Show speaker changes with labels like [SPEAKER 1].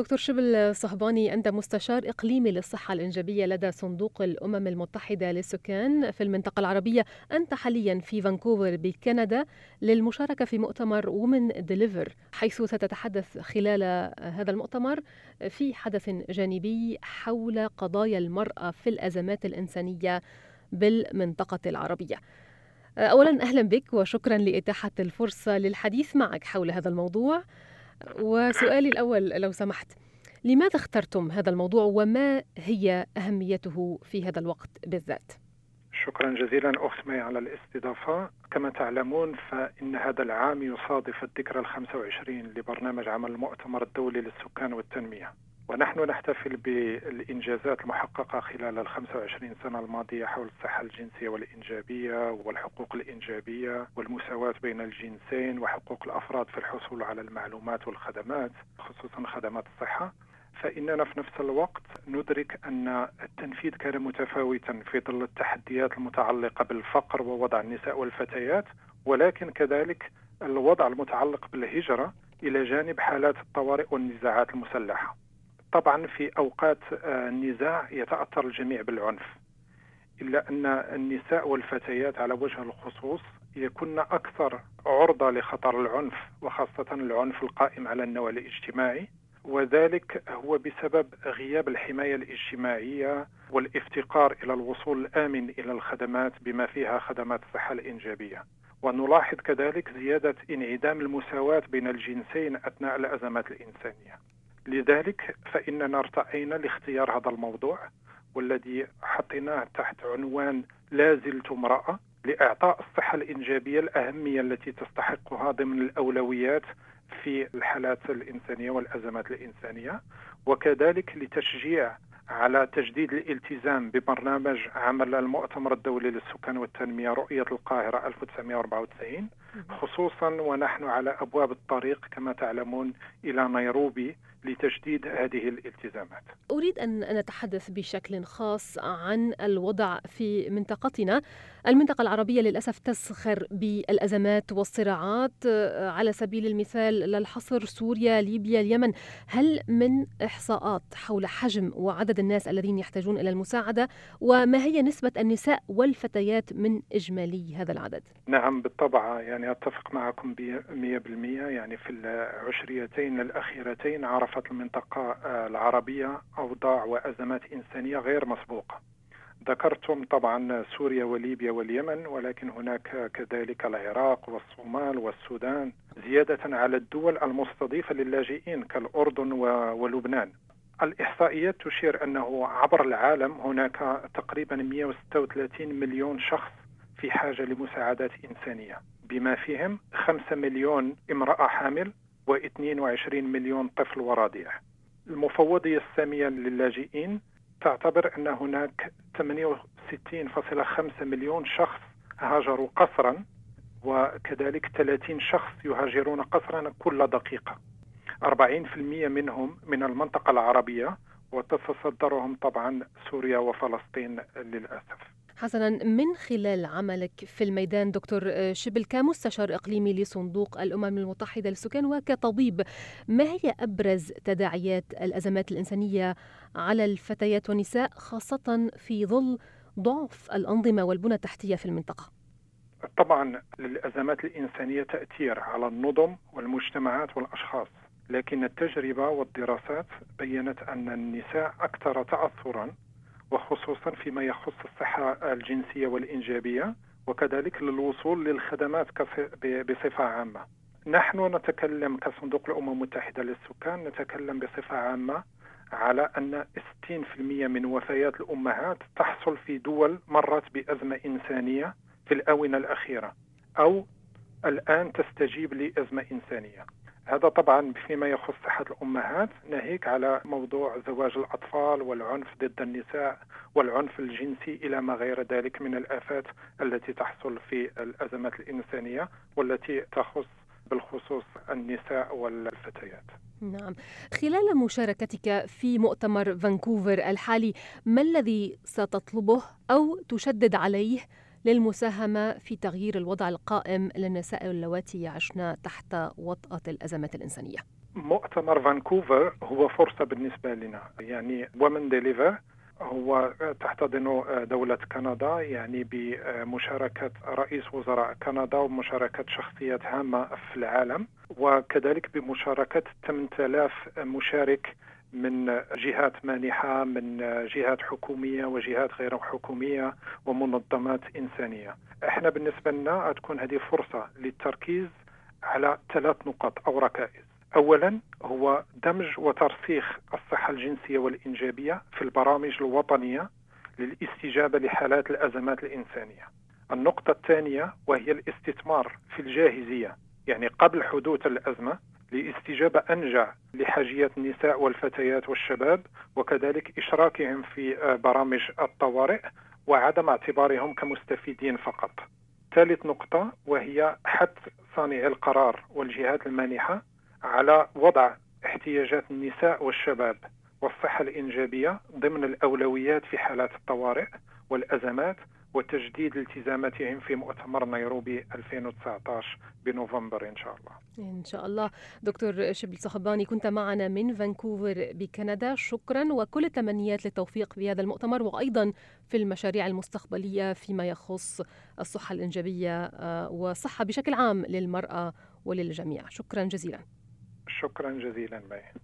[SPEAKER 1] دكتور شبل صهباني أنت مستشار إقليمي للصحة الإنجابية لدى صندوق الأمم المتحدة للسكان في المنطقة العربية. أنت حاليا في فانكوفر بكندا للمشاركة في مؤتمر Women Deliver حيث ستتحدث خلال هذا المؤتمر في حدث جانبي حول قضايا المرأة في الأزمات الإنسانية بالمنطقة العربية. أولا أهلا بك وشكرا لإتاحة الفرصة للحديث معك حول هذا الموضوع. وسؤالي الأول لو سمحت لماذا اخترتم هذا الموضوع وما هي أهميته في هذا الوقت بالذات؟
[SPEAKER 2] شكرا جزيلا أخت مي على الاستضافة كما تعلمون فإن هذا العام يصادف الذكرى ال 25 لبرنامج عمل المؤتمر الدولي للسكان والتنمية ونحن نحتفل بالإنجازات المحققة خلال ال 25 سنة الماضية حول الصحة الجنسية والإنجابية والحقوق الإنجابية والمساواة بين الجنسين وحقوق الأفراد في الحصول على المعلومات والخدمات خصوصا خدمات الصحة. فإننا في نفس الوقت ندرك أن التنفيذ كان متفاوتا في ظل التحديات المتعلقة بالفقر ووضع النساء والفتيات ولكن كذلك الوضع المتعلق بالهجرة إلى جانب حالات الطوارئ والنزاعات المسلحة. طبعا في أوقات آه، النزاع يتأثر الجميع بالعنف إلا أن النساء والفتيات على وجه الخصوص يكن أكثر عرضة لخطر العنف وخاصة العنف القائم على النوع الاجتماعي وذلك هو بسبب غياب الحماية الاجتماعية والافتقار إلى الوصول الآمن إلى الخدمات بما فيها خدمات الصحة الإنجابية. ونلاحظ كذلك زيادة انعدام المساواة بين الجنسين أثناء الأزمات الإنسانية. لذلك فإننا ارتأينا لاختيار هذا الموضوع والذي حطيناه تحت عنوان لا زلت امرأة لإعطاء الصحة الإنجابية الأهمية التي تستحقها ضمن الأولويات في الحالات الإنسانية والأزمات الإنسانية وكذلك لتشجيع على تجديد الالتزام ببرنامج عمل المؤتمر الدولي للسكان والتنمية رؤية القاهرة 1994 خصوصا ونحن على أبواب الطريق كما تعلمون إلى نيروبي لتجديد هذه الالتزامات.
[SPEAKER 1] أريد أن نتحدث بشكل خاص عن الوضع في منطقتنا. المنطقة العربية للأسف تسخر بالأزمات والصراعات. على سبيل المثال للحصر سوريا، ليبيا، اليمن. هل من إحصاءات حول حجم وعدد الناس الذين يحتاجون إلى المساعدة؟ وما هي نسبة النساء والفتيات من إجمالي هذا العدد؟
[SPEAKER 2] نعم بالطبع. يعني أتفق معكم 100% يعني في العشريتين الأخيرتين عرف عرفت المنطقة آه، العربية أوضاع وأزمات إنسانية غير مسبوقة. ذكرتم طبعا سوريا وليبيا واليمن ولكن هناك كذلك العراق والصومال والسودان زيادة على الدول المستضيفة للاجئين كالأردن ولبنان. الإحصائيات تشير أنه عبر العالم هناك تقريبا 136 مليون شخص في حاجة لمساعدات إنسانية. بما فيهم 5 مليون امرأة حامل و22 مليون طفل ورضيع المفوضية السامية للاجئين تعتبر أن هناك 68.5 مليون شخص هاجروا قسرا وكذلك 30 شخص يهاجرون قسرا كل دقيقة. 40% منهم من المنطقة العربية وتتصدرهم طبعا سوريا وفلسطين للأسف.
[SPEAKER 1] حسنا من خلال عملك في الميدان دكتور شبل كمستشار إقليمي لصندوق الأمم المتحدة للسكان وكطبيب ما هي أبرز تداعيات الأزمات الإنسانية على الفتيات والنساء خاصة في ظل ضعف الأنظمة والبنى التحتية في المنطقة؟
[SPEAKER 2] طبعا للأزمات الإنسانية تأثير على النظم والمجتمعات والأشخاص لكن التجربة والدراسات بينت أن النساء أكثر تاثرا وخصوصا فيما يخص الصحة الجنسية والإنجابية وكذلك للوصول للخدمات بصفة عامة. نحن نتكلم كصندوق الأمم المتحدة للسكان نتكلم بصفة عامة على أن 60% من وفيات الأمهات تحصل في دول مرت بأزمة إنسانية في الآونة الأخيرة أو الآن تستجيب لأزمة إنسانية. هذا طبعا فيما يخص صحة الأمهات ناهيك على موضوع زواج الأطفال والعنف ضد النساء والعنف الجنسي إلى ما غير ذلك من الآفات التي تحصل في الأزمات الإنسانية والتي تخص بالخصوص النساء والفتيات.
[SPEAKER 1] نعم. خلال مشاركتك في مؤتمر فانكوفر الحالي ما الذي ستطلبه أو تشدد عليه للمساهمة في تغيير الوضع القائم للنساء اللواتي يعشن تحت وطأة الأزمات الإنسانية.
[SPEAKER 2] مؤتمر فانكوفر هو فرصة بالنسبة لنا. يعني Women Deliver هو تحتضن دولة كندا يعني بمشاركة رئيس وزراء كندا ومشاركة شخصيات هامة في العالم وكذلك بمشاركة 8000 مشارك من جهات مانحة من جهات حكومية وجهات غير حكومية ومنظمات إنسانية إحنا بالنسبة لنا تكون هذه فرصة للتركيز على ثلاث نقط أو ركائز اولا هو دمج وترسيخ الصحة الجنسية والإنجابية في البرامج الوطنية للاستجابة لحالات الأزمات الإنسانية. النقطة الثانية وهي الاستثمار في الجاهزية يعني قبل حدوث الأزمة لاستجابة أنجع لحاجيات النساء والفتيات والشباب وكذلك إشراكهم في برامج الطوارئ وعدم اعتبارهم كمستفيدين فقط. ثالث نقطة وهي حث صانعي القرار والجهات المانحة على وضع احتياجات النساء والشباب والصحة الإنجابية ضمن الأولويات في حالات الطوارئ والأزمات وتجديد التزاماتهم في مؤتمر نيروبي 2019 بنوفمبر إن شاء الله.
[SPEAKER 1] إن شاء الله. دكتور شبل صخباني كنت معنا من فانكوفر بكندا. شكرا وكل التمنيات للتوفيق في هذا المؤتمر وأيضا في المشاريع المستقبلية فيما يخص الصحة الإنجابية آه، والصحة بشكل عام للمرأة وللجميع. شكرا جزيلا.
[SPEAKER 2] شكرا جزيلا مي